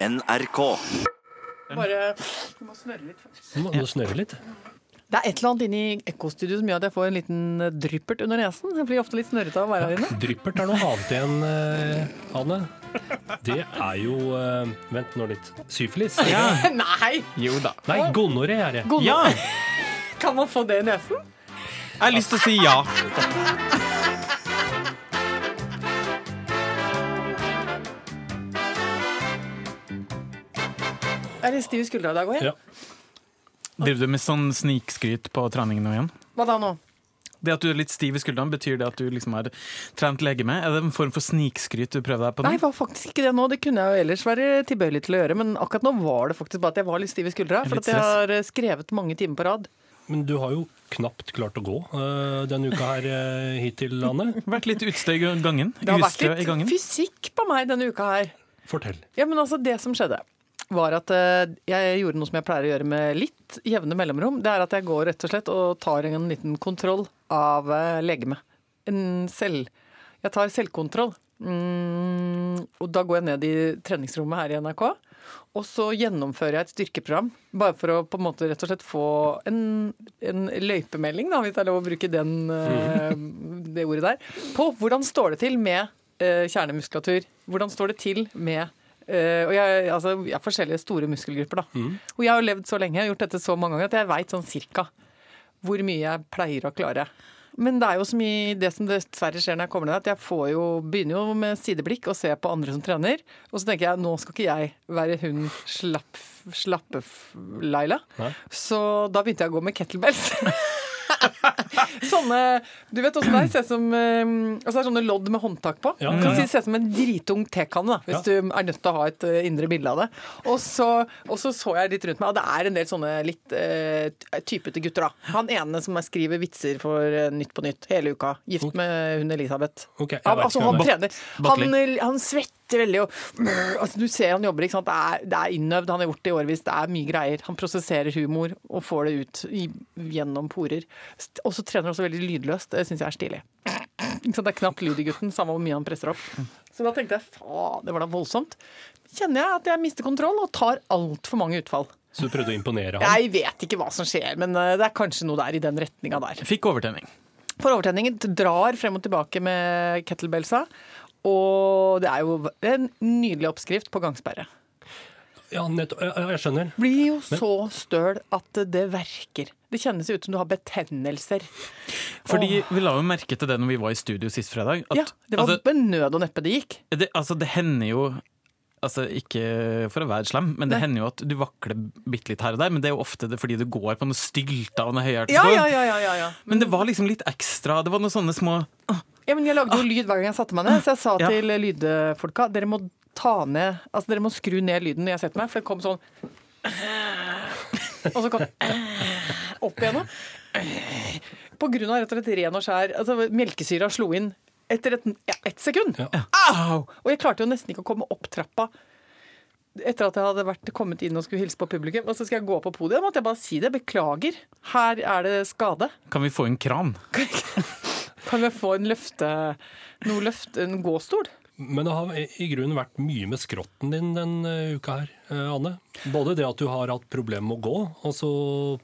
NRK. Bare Du må snørre litt. Nå må du snørre litt. Det er et eller annet inni ekkostudio som gjør at jeg får en liten eh, dryppert under nesen. Jeg blir ofte litt snørrete av å være her inne. Dryppert er noe annet igjen, eh, Anne. Det er jo eh, Vent nå litt. Syfilis? Nei! Jo da. Nei, gonoré er det. Ja! Kan man få det i nesen? Jeg har lyst til å si ja. Er litt stiv i skuldra i dag òg? Ja. Driver du med sånn snikskryt på treningen nå igjen? Hva da nå? Det at du er litt stiv i skuldrene, betyr det at du liksom har trent legeme? Er det en form for snikskryt du prøver deg på nå? Nei, det var faktisk ikke det nå. Det kunne jeg jo ellers være tilbøyelig til å gjøre, men akkurat nå var det faktisk bare at jeg var litt stiv i skuldra. For at jeg har eh, skrevet mange timer på rad. Men du har jo knapt klart å gå uh, denne uka her eh, hittil, Anne. Vært litt utstø i gangen? Det har vært litt fysikk på meg denne uka her. Fortell. Ja, men altså, det som skjedde var at eh, jeg gjorde noe som jeg pleier å gjøre med litt jevne mellomrom. Det er at jeg går rett og slett og tar en liten kontroll av uh, legemet. En selv... Jeg tar selvkontroll. Mm, og da går jeg ned i treningsrommet her i NRK. Og så gjennomfører jeg et styrkeprogram, bare for å på en måte rett og slett få en, en løypemelding, da, hvis det er lov å bruke den, eh, det ordet der, på hvordan står det til med eh, kjernemuskulatur. Hvordan står det til med eh, og jeg, altså, jeg har forskjellige store muskelgrupper. da. Og jeg har levd så lenge, har gjort dette så mange ganger, at jeg veit sånn cirka hvor mye jeg pleier å klare. Men det er jo så mye det som dessverre skjer når jeg kommer ned, at jeg får jo, begynner jo med sideblikk og ser på andre som trener. Og så tenker jeg nå skal ikke jeg være hun slapp, slappe-Laila. Så da begynte jeg å gå med kettlebells. sånne Du vet åssen det er? Ser som eh, altså det er sånne lodd med håndtak på. Ja, Kan si se som en dritung tekanne, hvis du er nødt til å ha et eh, indre bilde av det. Og så, og så så jeg litt rundt meg, og det er en del sånne litt uh, typete gutter, da. Han ene som er- skriver vitser for Nytt på Nytt hele uka. Gift med hun Elisabeth. Okay, altså, han trener. Han, han svetter veldig og altså, Du ser han jobber, ikke sant. Det er, det er innøvd, han har gjort det i årevis. Det er mye greier. Han prosesserer humor og får det ut i, gjennom porer. Og så trener han også veldig lydløst. Det syns jeg er stilig. Så? Det er knapt lyd i gutten, samme hvor mye han presser opp. Så da tenkte jeg faen, det var da voldsomt. Kjenner jeg at jeg mister kontroll og tar altfor mange utfall. Så du prøvde å imponere ham? Jeg vet ikke hva som skjer, men eh, det er kanskje noe der i den retninga der. Fikk overtenning. For overtenningen drar frem og tilbake med kettlebellsa. Og det er jo en nydelig oppskrift på gangsperre. Ja, nettopp. Jeg skjønner. Blir jo så støl at det verker. Det kjennes ut som du har betennelser. Fordi vi la jo merke til det når vi var i studio sist fredag. At, Ja, det var altså, med nød og neppe det gikk. det, altså, det hender jo Altså, Ikke for å være slem, men det Nei. hender jo at du vakler bitte litt her og der. Men det er jo ofte det fordi du går på noe stylter og noe høyhjertet Ja, ja, ja, ja. Men det var liksom litt ekstra. Det var noen sånne små ja men jeg lagde jo lyd hver gang jeg satte meg ned, så jeg sa til lydfolka dere må ta ned Altså dere må skru ned lyden når jeg setter meg, for det kom sånn Og så kom opp igjen. På grunn av rett og slett ren og skjær altså Melkesyra slo inn etter et, ja, ett sekund. Ja. Au! Og jeg klarte jo nesten ikke å komme opp trappa etter at jeg hadde vært, kommet inn og skulle hilse på publikum. Og så skal jeg gå på podiet, måtte jeg bare si det. Beklager. Her er det skade. Kan vi få en kran? Kan vi få en løfte... Noe løfte... En gåstol? Men det har i grunnen vært mye med skrotten din denne uka her, eh, Anne. Både det at du har hatt problemer med å gå, og så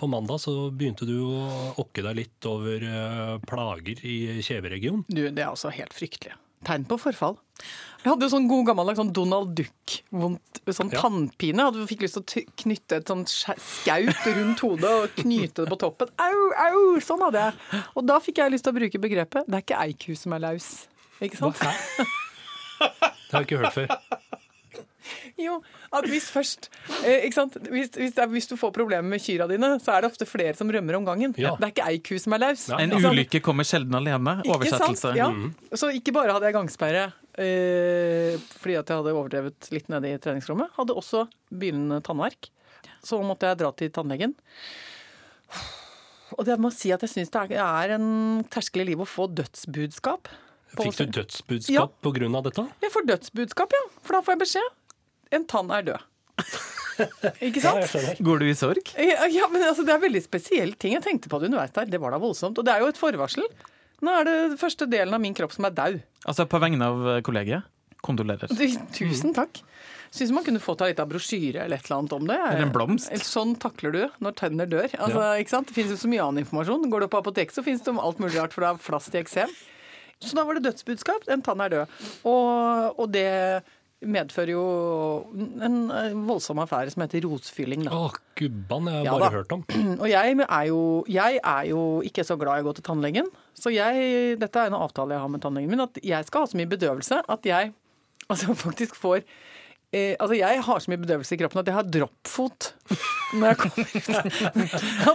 på mandag så begynte du å okke deg litt over eh, plager i kjeveregionen. Du, det er altså helt fryktelig. Tegn på forfall. Jeg hadde jo sånn god gammeldags sånn Donald Duck-vondt sånn Ja. tannpine. Hadde fikk lyst til å knytte et sånt skaut rundt hodet og knyte det på toppen. Au, au! Sånn hadde jeg. Og da fikk jeg lyst til å bruke begrepet 'det er ikke eiku som er laus'. Ikke sant? Det har jeg ikke hørt før. Jo, at hvis først eh, ikke sant? Hvis, hvis, det er, hvis du får problemer med kyrne dine, så er det ofte flere som rømmer om gangen. Ja. Det er ikke ei ku som er laus. Ja. En Ikke ulykke kommer sjelden alene. Ikke Oversettelse. sant? Ja. Så ikke bare hadde jeg gangsperre eh, fordi at jeg hadde overdrevet litt nede i treningsrommet, hadde også begynnende tannverk. Så måtte jeg dra til tannlegen. Og det må si at jeg syns det er- er en terskel i livet å få dødsbudskap. Fikk du dødsbudskap Ja. på grunn av dette? Jeg får dødsbudskap, ja. For da får jeg beskjed. En tann er død. ikke sant? Ja, Går du i sorg? Ja, ja, men altså, Det er veldig spesiell ting. Jeg tenkte på det underveis der. Det var da voldsomt. Og det er jo et forvarsel. Nå er det første delen av min kropp som er daud. Altså på vegne av kollegiet? kondolerer. Tusen takk. Syns man kunne fått litt av brosjyre eller et eller annet om det. Eller en blomst. Sånn takler du når tenner dør. Altså, ikke sant? Det finnes jo så mye annen informasjon. Går du på apoteket, så finnes det om alt mulig rart, er flast i eksem. Så da var det dødsbudskap. En tann er død. Og, og det medfører jo en voldsom affære som heter rotfylling. Da. Å, gubban, jeg har Ja bare da. hørt om. Og jeg er, jo, jeg er jo ikke så glad i å gå til tannlegen. Så jeg, dette er en avtale jeg har med tannlegen min, at jeg skal ha så mye bedøvelse at jeg altså faktisk får eh, Altså jeg har så mye bedøvelse i kroppen at jeg har droppfot når jeg kommer ut.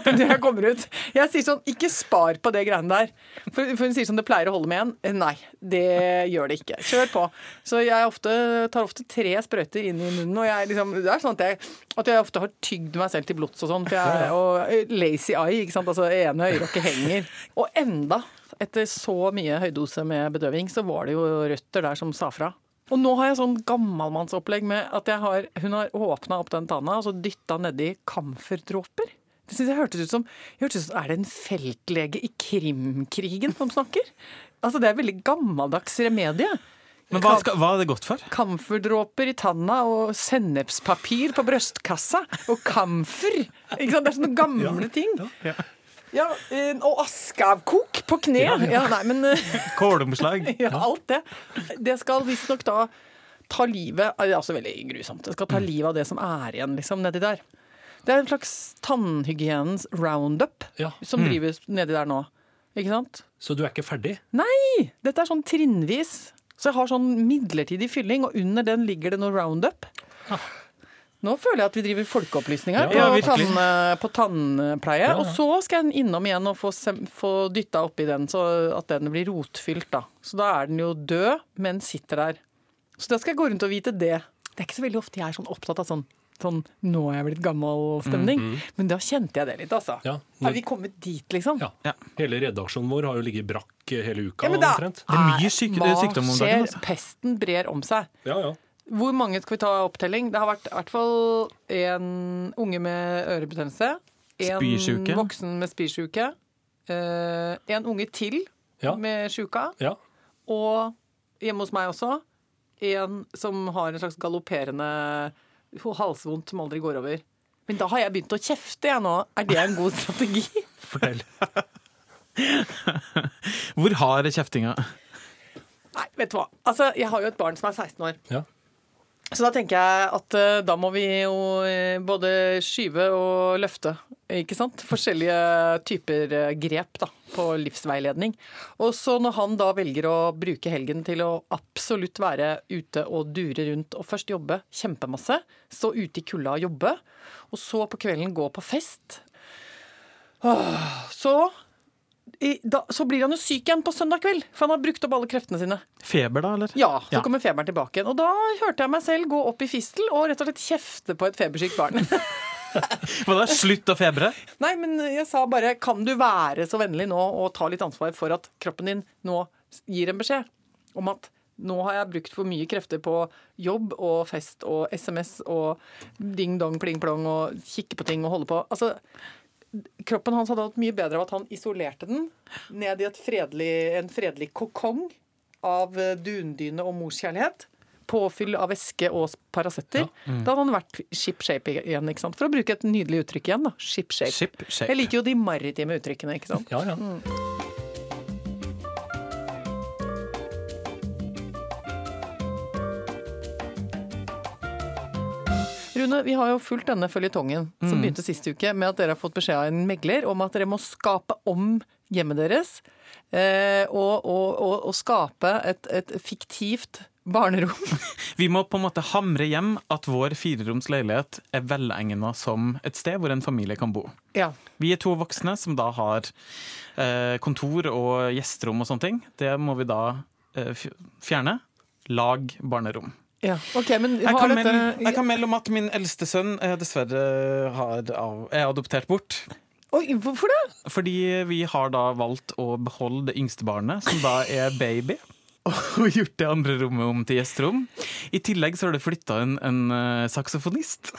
Når jeg kommer ut. Jeg sier sånn, ikke spar på det greiene der. For, for hun sier sånn, det pleier å holde med en. Eh, Nei, det gjør det ikke. Kjør på. Så jeg ofte, tar ofte tre sprøyter inn i munnen, og jeg liksom, det er sånn at jeg, at jeg ofte har tygd meg selv til blods og sånn. Og lazy eye, ikke sant. Altså ene øyelokket henger. Og enda, etter så mye høydose med bedøving, så var det jo røtter der som sa fra. Og nå har jeg sånn gammalmannsopplegg med at har, hun har åpna opp den tanna og så dytta nedi kamferdråper. Det synes jeg hørtes ut som, hørtes ut Er det en feltlege i Krimkrigen som snakker? Altså Det er veldig gammeldags remedie. Men hva, skal, hva er det godt for? Kamferdråper i tanna og sennepspapir på brystkassa. Og kamfer! Ikke sant? Det er sånne gamle ting. Ja. Ja, eh, Og askeavkok på kne. Ja, nei, men eh, Kålomslag? ja, alt det. Det skal visstnok da ta livet Det er også veldig grusomt. Det skal ta livet av det som er igjen liksom, nedi der. Det er en slags tannhygienens roundup Ja. som drives nedi der nå. Ikke sant? Så du er ikke ferdig? Nei! Dette er sånn trinnvis. Så jeg har sånn midlertidig fylling, og under den ligger det noe roundup. Nå føler jeg at vi driver folkeopplysning her Ja, på, tann, på tannpleie. Ja, ja. Og så skal jeg innom igjen og få, få dytta oppi den, så at den blir rotfylt. da. Så da er den jo død, men sitter der. Så da skal jeg gå rundt og vite det. Det er ikke så veldig ofte jeg er sånn opptatt av sånn, sånn 'nå er jeg blitt gammel'-stemning. Men da kjente jeg det litt, altså. Ja, men... Er vi kommet dit, liksom? Ja. Ja. Hele redaksjonen vår har jo ligget brakk hele uka Ja, men da omtrent. Det er mye syk- sykdom om dagen, skjer? altså. Pesten brer om seg. Ja, ja. Hvor mange skal vi ta opptelling? Det har vært i hvert fall en unge med ørebetennelse. En Spysjuke. voksen med spysjuke. eh, en unge til Ja. med sjuka. ja. Og hjemme hos meg også en som har en slags galopperende halsvondt som aldri går over. Men da har jeg begynt å kjefte, jeg nå. Er det en god strategi? Fortell. Hvor har kjeftinga? Nei, vet du hva. Altså, jeg har jo et barn som er 16 år. Ja. Så da tenker jeg at eh, da må vi jo eh, både skyve og løfte. Ikke sant? Forskjellige typer eh, grep da, på livsveiledning. Og så når han da velger å bruke helgen til å absolutt være ute og dure rundt og først jobbe kjempemasse, stå ute i kulda og jobbe, og så på kvelden gå på fest Så da, så blir han jo syk igjen på søndag kveld, for han har brukt opp alle kreftene sine. Feber, da, eller? Ja, så Ja. kommer feberen tilbake igjen. Og da hørte jeg meg selv gå opp i fistel og rett og slett kjefte på et febersykt barn. Hva da? Slutt å febre? Nei, men jeg sa bare kan du være så vennlig nå og ta litt ansvar for at kroppen din nå gir en beskjed om at nå har jeg brukt for mye krefter på jobb og fest og SMS og ding dong pling plong og kikke på ting og holde på. Altså, kroppen hans hadde hatt mye bedre av at han isolerte den ned i et fredelig, en fredelig kokong av eh, dundyne og morskjærlighet. Påfyll av væske og Paracetter. Da hadde han vært ship shape igjen. For å bruke et nydelig uttrykk igjen. da, Ship shape. Ship shape. Jeg liker jo de maritime uttrykkene. ikke sant? Ja, ja. Rune, vi har jo fulgt denne føljetongen som begynte sist uke med at dere har fått beskjed av en megler om at dere må skape om hjemmet deres. Eh, og, og, og, og skape et, et fiktivt barnerom. Vi må på en måte hamre hjem at vår fireroms leilighet er velegna som et sted hvor en familie kan bo. ja. Vi er to voksne som da har eh, kontor og gjesterom og sånne ting. Det må vi da eh, fjerne. Lag barnerom. Ja. OK, men Jeg kan, dette melde, jeg kan melde om at min eldste sønn eh, dessverre har, av, er adoptert bort. Oi, hvorfor det? Fordi vi har da valgt å beholde det yngste barnet, som da er baby. Og gjort det andre rommet om til gjesterom. I tillegg så har det flytta en, en uh, saksofonist.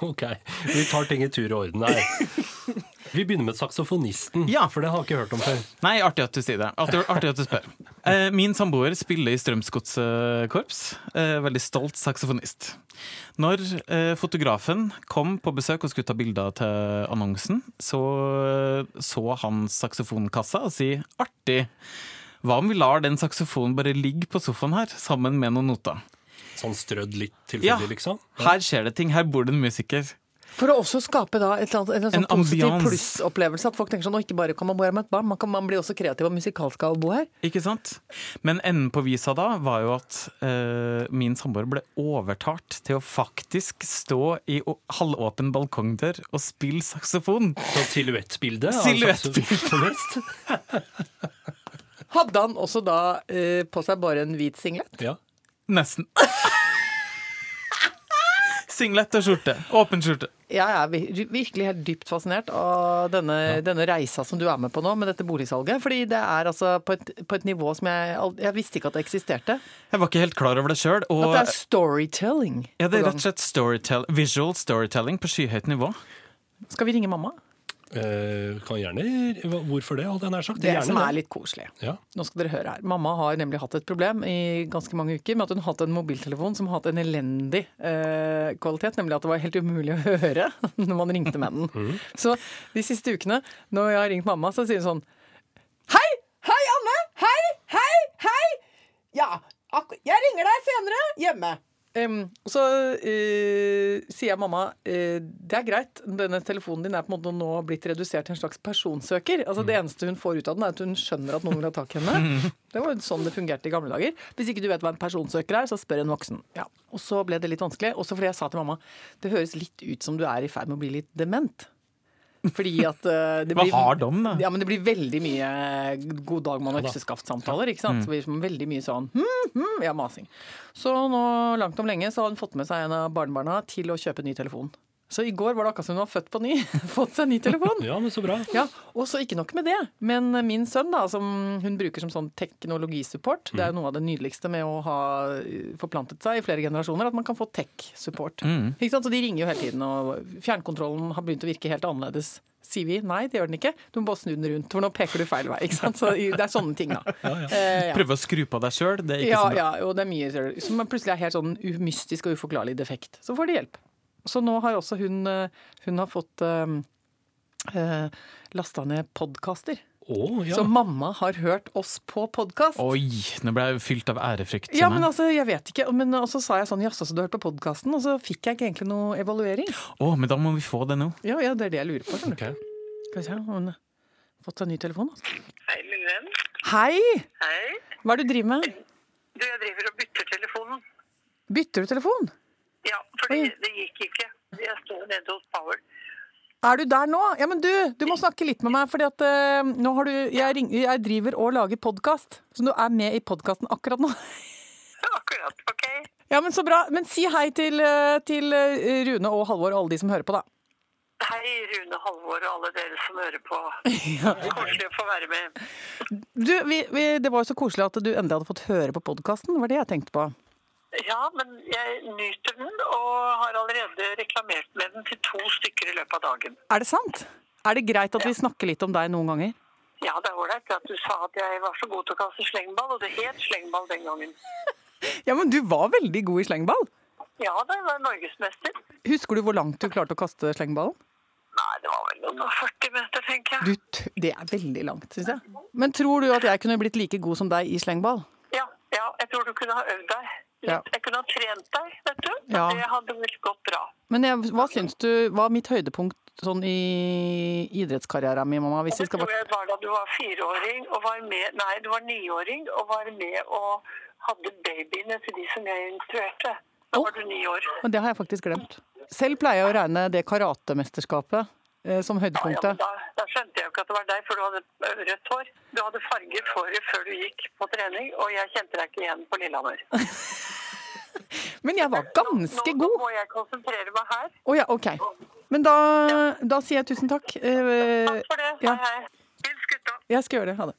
Ok. Vi tar ting i tur og orden her. Vi begynner med saksofonisten, Ja. for det har jeg ikke hørt om før. Nei, artig at du sier det. Artig, artig at du spør. Eh, min samboer spiller i Strømsgodskorps. Eh, veldig stolt saksofonist. Når eh, fotografen kom på besøk og skulle ta bilder til annonsen, så så han saksofonkassa og si 'artig'. Hva om vi lar den saksofonen bare ligge på sofaen her, sammen med noen noter? Sånn strødd litt Ja. liksom? liksom? Her skjer det ting, her bor det en musiker. For å også skape da et eller annet, en, sånn positiv plussopplevelse. At folk tenker sånn, «Å, ikke bare kan man bo her med et barn, man, kan, man blir også kreativ og musikalsk av å bo her. Ikke sant? Men enden på visa da var jo at uh, min samboer ble overtalt til å faktisk stå i halvåpen balkongdør og spille saksofon. Så silhuettbilde? Silhuettbilde. Hadde han også da uh, på seg bare en hvit singlet? Ja. Nesten. Singlet og skjorte. Åpen skjorte. Jeg er virkelig helt dypt fascinert av denne, denne reisa som du er med på nå, med dette boligsalget. Fordi det er altså på et, på et nivå som jeg Jeg visste ikke at det eksisterte. Jeg var ikke helt klar over det sjøl. At det er storytelling. Ja, det er rett og slett storytell visual storytelling på skyhøyt nivå. Skal vi ringe mamma? Eh, kan gjerne Hvorfor det, hadde jeg nær sagt. Det det som er litt koselig. Ja. Nå skal dere høre her. Mamma har nemlig hatt et problem i ganske mange uker med at hun har hatt en mobiltelefon som har hatt en elendig eh, kvalitet, nemlig at det var helt umulig å høre når man ringte med den. Mm. Så de siste ukene, når jeg har ringt mamma, så sier hun sånn Hei! Hei, Anne! Hei! Hei! Hei! Ja, jeg ringer deg senere hjemme. Og så uh, sier jeg mamma uh, det er greit, denne telefonen din er på en måte nå blitt redusert til en slags personsøker. Altså Det eneste hun får ut av den, er at hun skjønner at noen vil ha tak i henne. Det var jo sånn det fungerte i gamle dager. Hvis ikke du vet hva en personsøker er, så spør en voksen. Ja. Og så ble det litt vanskelig, også fordi jeg sa til mamma det høres litt ut som du er i ferd med å bli litt dement. Fordi at det det Hva har de, da? Ja, men det blir veldig mye god dag, mann og økseskaft-samtaler. ikke sant? Blir veldig mye sånn hm, hm, ja, masing. Så nå langt om lenge så har hun fått med seg en av barnebarna til å kjøpe ny telefon. Så i går var det akkurat som hun var født på ny. Fått seg ny telefon. Ja, men så bra. Ja, Og så ikke nok med det, men min sønn, da, som hun bruker som sånn teknologisupport Det er jo noe av det nydeligste med å ha eh, forplantet seg i flere generasjoner, at man kan få tech-support. Ikke sant? Så de ringer jo hele tiden, og fjernkontrollen har begynt å virke helt annerledes. Sier vi nei, det gjør den ikke. Du må bare snu den rundt, for nå peker du feil vei. ikke sant? Så det er sånne ting, da. Eh, ja. Prøve å skru på deg sjøl, det er ikke Ja, så bra. ja, og det er mye som plutselig er helt sånn mystisk og uforklarlig defekt. Så får de hjelp. Så nå har også hun, eh, hun har fått eh, lasta ned podkaster. Oh, ja. Så mamma har hørt oss på podkast. Oi, nå ble jeg fylt av ærefrykt. Ja, men altså, jeg vet ikke. Men og så sa jeg sånn, jaså, så du har hørt på podkasten? Og så fikk jeg ikke egentlig noe evaluering. Å, men da må vi få det nå. Ja, ja, det er det jeg lurer på. Skal okay. Vi se, har hun fått seg ny telefon? Altså. Hei, min venn. Hei! Hei. Hva er det du driver med? Du, jeg driver og bytter telefonen. Bytter du telefon? Ja, fordi Oi. det gikk ikke. Jeg står nede hos Power. Er du der nå? Ja, men du, du må snakke litt med meg, for at eh, nå har du jeg, ring, jeg driver og lager podkast, så du er med i podkasten akkurat nå. Akkurat, ok? Ja, men så bra. Men si hei til, eh, til eh, Rune og Halvor og alle de som hører på, da. Hei, Rune Halvor og alle dere som hører på. Koselig å få være med. Du, vi, vi, det var jo så koselig at du endelig hadde fått høre på podkasten. Det var det jeg tenkte på. Ja, men jeg nyter den, og har allerede reklamert med den til to stykker i løpet av dagen. Er det sant? Er det greit at vi snakker litt om deg noen ganger? Ja, det er ålreit at du sa at jeg var så god til å kaste slengball, og det het slengball den gangen. Ja, men du var veldig god i slengball. Ja, da jeg var norgesmester. Husker du hvor langt du klarte å kaste slengballen? Nei, det var vel noen og 40 meter, tenker jeg. Du, det er veldig langt, syns jeg. Men tror du at jeg kunne blitt like god som deg i slengball? Ja, ja, jeg tror du kunne ha øvd deg. Litt. Ja. Jeg kunne ha trent deg, vet du. Ja. Det hadde vel gått bra. Men jeg, hva syns du var mitt høydepunkt sånn i idrettskarrieren min, mamma? Hvis jeg tror jeg var da du var fireåring og var med Nei, du var niåring og var med og hadde babyene til de som jeg instruerte. Da oh. var du ni år. Men det har jeg faktisk glemt. Selv pleier jeg å regne det karatemesterskapet som Ja, ja, høydepunktet. da, da skjønte jeg jo ikke at det var deg, for du hadde rødt hår. Du hadde farget håret før du gikk på trening, og jeg kjente deg ikke igjen på Lillehammer. Men jeg var ganske nå, nå god. må jeg konsentrere meg her. Oh, ja, OK. Men da, da sier jeg tusen takk. Eh, Takk for det. ja. Hei, hei. Hils gutta. Jeg skal gjøre det. Ha det.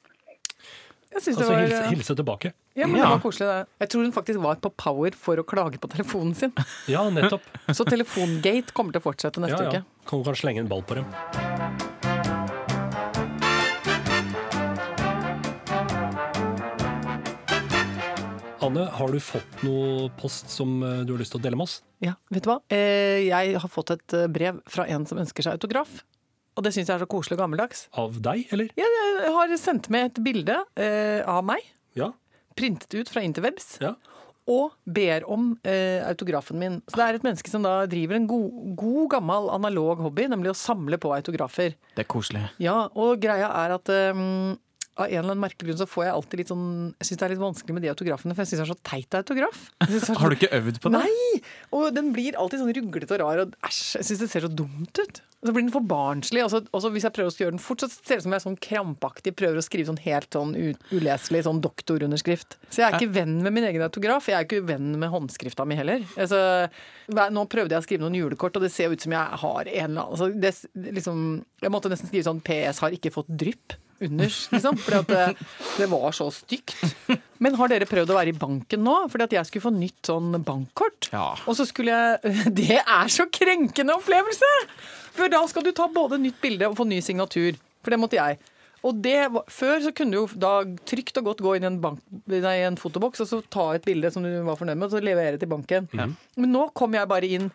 Altså, var... Eh, hilse, tilbake. Ja, men ja. det var koselig det. Jeg tror hun faktisk var på power for å klage på telefonen sin. Ja, nettopp. Så telefongate kommer til å fortsette neste ja, ja. uke. Kan hun kanskje slenge en ball på dem. Anne, har du fått noe post som eh, du har lyst til å dele med oss? Ja, vet du hva? Eh, jeg har fått et brev fra en som ønsker seg autograf. Og det syns jeg er så koselig og gammeldags. Av deg, eller? Jeg jeg har sendt med et bilde eh, av meg, Ja. printet ut fra interwebs, ja. og ber om eh, autografen min. Så det er et menneske som da driver en god, god gammel analog hobby, nemlig å samle på autografer. Det er koselig. Ja, og greia er at um, av en eller annen merkelig grunn så får jeg alltid litt sånn Jeg syns det er litt vanskelig med de autografene, for jeg syns det er så teit autograf. Så- Har du ikke øvd på det? Nei! Og den blir alltid sånn ruglete og rar, og æsj, jeg syns det ser så dumt ut. Og så blir den for barnslig. Og så, og så hvis jeg prøver å gjøre den fort, så ser det ut som jeg er sånn krampaktig prøver å skrive sånn helt sånn uleselig sånn doktorunderskrift. Så jeg er ikke venn med min egen autograf. Jeg er ikke venn med håndskrifta mi heller. Altså, nå prøvde jeg å skrive noen julekort, og det ser ut som jeg har en eller annen altså, det, liksom, Jeg måtte nesten skrive sånn PS har ikke fått drypp unders, liksom. For det, det var så stygt. Men har dere prøvd å være i banken nå? Fordi at jeg skulle få nytt sånn bankkort. Ja. Og så skulle jeg Det er så krenkende opplevelse! For da skal du ta både nytt bilde og få ny signatur. For det måtte jeg. Og det Før så kunne du jo da trygt og godt gå inn i en, bank, nei, en fotoboks og så ta et bilde som du var fornøyd med, og så levere til banken. Men nå kom jeg bare inn,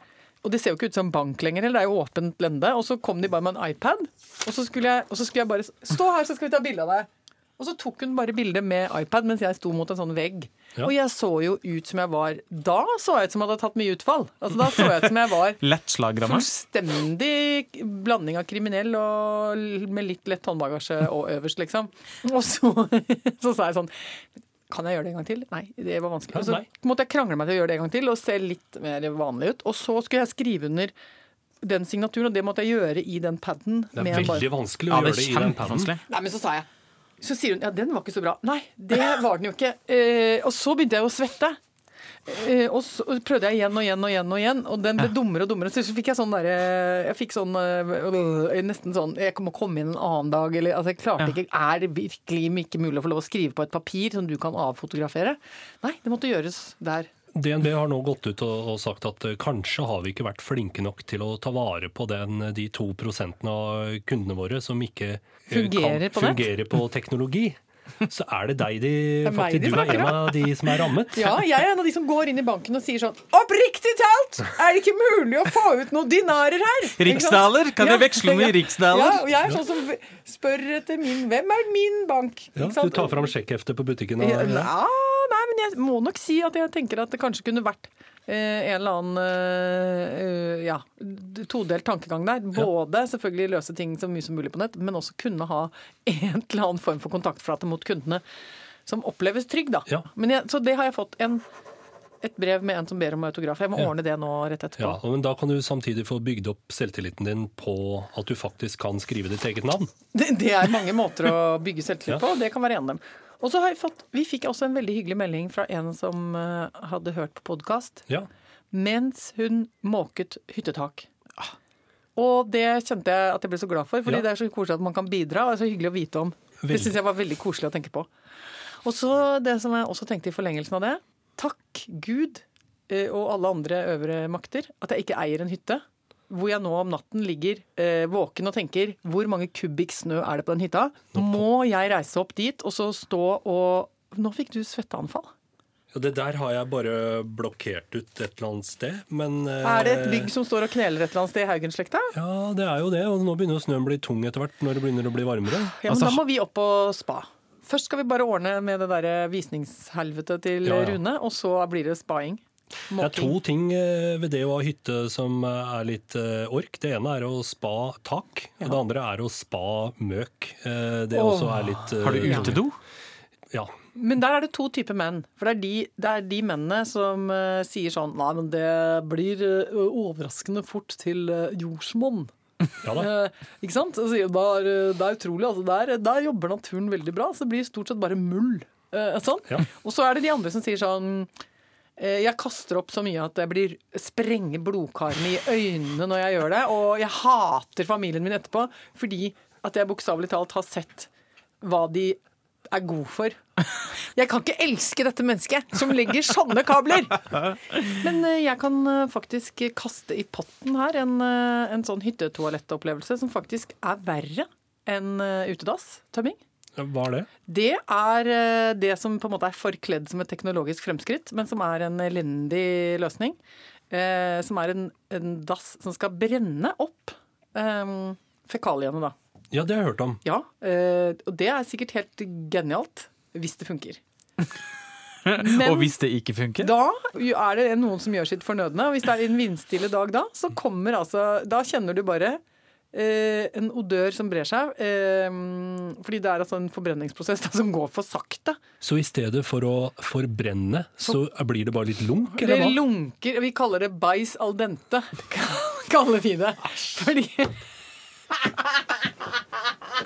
og det ser jo ikke ut som bank lenger, eller det er jo åpent lende. Og så kom de bare med en iPad, og så skulle jeg, så skulle jeg bare Stå her, så skal vi ta bilde av deg. Og så tok hun bare bilde med iPad mens jeg sto mot en sånn vegg. Ja. Og jeg så jo ut som jeg var Da så jeg ut som jeg hadde tatt mye utfall. Altså Da så jeg ut som jeg var fullstendig blanding av kriminell og med litt lett håndbagasje og øverst, liksom. Og så, så sa jeg sånn Kan jeg gjøre det en gang til? Nei, det var vanskelig. Og så måtte jeg krangle meg til å gjøre det en gang til og se litt mer vanlig ut. Og så skulle jeg skrive under den signaturen, og det måtte jeg gjøre i den paden. Det er veldig bare- vanskelig å Ja, gjøre det i den paden. Nei, men så sa jeg Så sier hun ja, den var ikke så bra. Nei, det var den jo ikke. Eh, og så begynte jeg å svette. Eh, og så prøvde jeg igjen og igjen og igjen, og igjen Og den ble dummere og dummere. Så fikk jeg sånn derre Jeg fikk sånn øh, Nesten sånn Jeg må komme inn en annen dag, eller Altså, jeg klarte ikke Er det virkelig ikke mulig å få lov å skrive på et papir som du kan avfotografere? Nei, det måtte gjøres der. DNB har nå gått ut og, og sagt at eh, kanskje har vi ikke vært flinke nok til å ta vare på den, de to prosentene av kundene våre som ikke eh, Fungerer kan på, fungerer på teknologi. Så er det deg de faktisk de Du er en av de som er rammet. Ja, jeg er en av de som går inn i banken og sier sånn Oppriktig talt! Er det ikke mulig å få ut noen dinarer her? Riksdaler? Kan jeg veksle noen i riksdaler? Ja, og jeg er sånn som spør etter min Hvem er min bank? Ja, Ikke sant? du tar fram sjekkheftet på butikken. Og, Ja, ja. nei, men jeg må nok si at jeg tenker at det kanskje kunne vært en eller annen eh, eh, ja, todelt tankegang der. Både selvfølgelig løse ting så mye som mulig på nett, men også kunne ha en eller annen form for kontaktflate mot kundene som oppleves trygg, da. Ja. Men jeg, så det har jeg fått en, et brev med en som ber om autograf. Jeg må Ja. ordne det nå rett etterpå. Ja, men Da kan du samtidig få bygd opp selvtilliten din på at du faktisk kan skrive ditt eget navn. Det, det er mange måter å bygge selvtillit Ja. på, det kan være en av dem. Og så har jeg fått, Vi fikk også en veldig hyggelig melding fra en som eh, hadde hørt på podkast Ja, mens hun måket hyttetak. Og det kjente jeg at jeg ble så glad for, fordi Ja. det er så koselig at man kan bidra. og Det er så hyggelig å vite om. Det Veldig. syns jeg var veldig koselig å tenke på. Og så det som jeg også tenkte i forlengelsen av det. Takk Gud eh, og alle andre øvre makter at jeg ikke eier en hytte. Hvor jeg nå om natten ligger eh, våken og tenker hvor mange kubikk snø er det på den hytta? Må jeg reise opp dit og så stå og Nå fikk du svetteanfall. Ja, Det der har jeg bare blokkert ut et eller annet sted, men eh, Er det et bygg som står og kneler et eller annet sted i Haugenslekta? Ja, det er jo det. Og nå begynner snøen å bli tung etter hvert når det begynner å bli varmere. Ja, men Altså- da må vi opp på spa. Først skal vi bare ordne med det der visningshelvetet til Ja, ja. Rune, og så blir det spaing. Det er to ting eh, ved det å ha hytte som eh, er litt eh, ork. Det ene er å spa tak, og det andre er å spa møk. Det Åh. også er litt Har du utedo? Ja. Men der er det to typer menn. For det er de, det er de mennene som uh, sier sånn Nei, men det blir overraskende fort til uh, jordsmonn. ja da. Ikke sant? Altså, sier, det, er, det utrolig. Altså, der, der jobber naturen veldig bra. Så det blir stort sett bare mull. Eh, sånn. Ja. Og så er det de andre som sier sånn jeg kaster opp så mye at jeg blir sprenger blodkarene i øynene når jeg gjør det. Og jeg hater familien min etterpå fordi at jeg bokstavelig talt har sett hva de er god for. Jeg kan ikke elske dette mennesket som legger sånne kabler! Men eh, jeg kan eh, faktisk kaste i potten her en, eh, en sånn hyttetoalettopplevelse som faktisk er verre enn eh, utedass-tømming. Hva er det? Det er eh, det som på en måte er forkledd som et teknologisk fremskritt, men som er en elendig løsning. Eh, som er en, en dass som skal brenne opp eh, fekaliene, da. Ja, det har jeg hørt om. Ja, eh, og det er sikkert helt genialt hvis det funker. Men Og hvis det ikke funker? da er det noen som gjør sitt fornødne, og hvis det er en vindstille dag da, så kommer altså Da kjenner du bare eh, en odør som brer seg. Eh, fordi det er altså en forbrenningsprosess da, som går for sakte. Så i stedet for å forbrenne, så blir det bare litt lunk, Det eller hva? lunker Vi kaller det bæsj al dente, kaller vi det. Fordi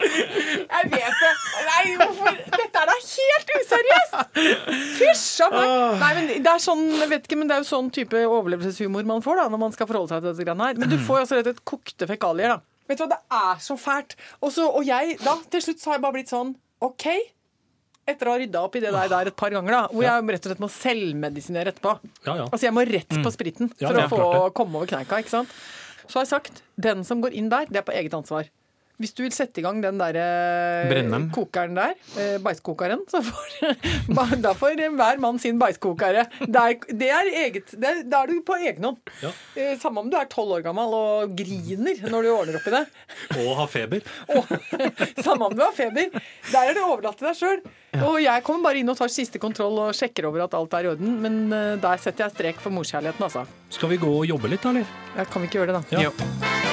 Jeg vet det. Nei, hvorfor Dette er da helt useriøst! Fysj a meg. Nei, men det er sånn, jeg vet ikke, men det er jo sånn type overlevelseshumor man får da, når man skal forholde seg til dette greiene her. Men du får jo altså rett og slett kokte fekalier, da. Vet du hva, det er så fælt. Og, så, og jeg, da, til slutt så har jeg bare blitt sånn OK. Etter å ha rydda opp i det der, der et par ganger, da, hvor jeg rett og slett må selvmedisinere etterpå. Ja, ja. Altså jeg må rett på spriten Ja, for å få komme over kneika. ikke sant? Så har jeg sagt den som går inn der, det er på eget ansvar. Hvis du vil sette i gang den der eh, Brenneren. kokeren der, eh, bæsjkokeren, så får da får hver mann sin beiskokere. Det er, det er eget det er, Da er du på egen hånd. Ja. Eh, Samme om du er tolv år gammel og griner når du ordner opp i det. Og har feber. Og, samme om du har feber. Der er det overlatt til deg sjøl. Og jeg kommer bare inn og tar siste kontroll og sjekker over at alt er i orden. Men der setter jeg strek for morskjærligheten, altså. Skal vi gå og jobbe litt, da, eller? Ja, kan vi ikke gjøre det, da? Ja. Jo.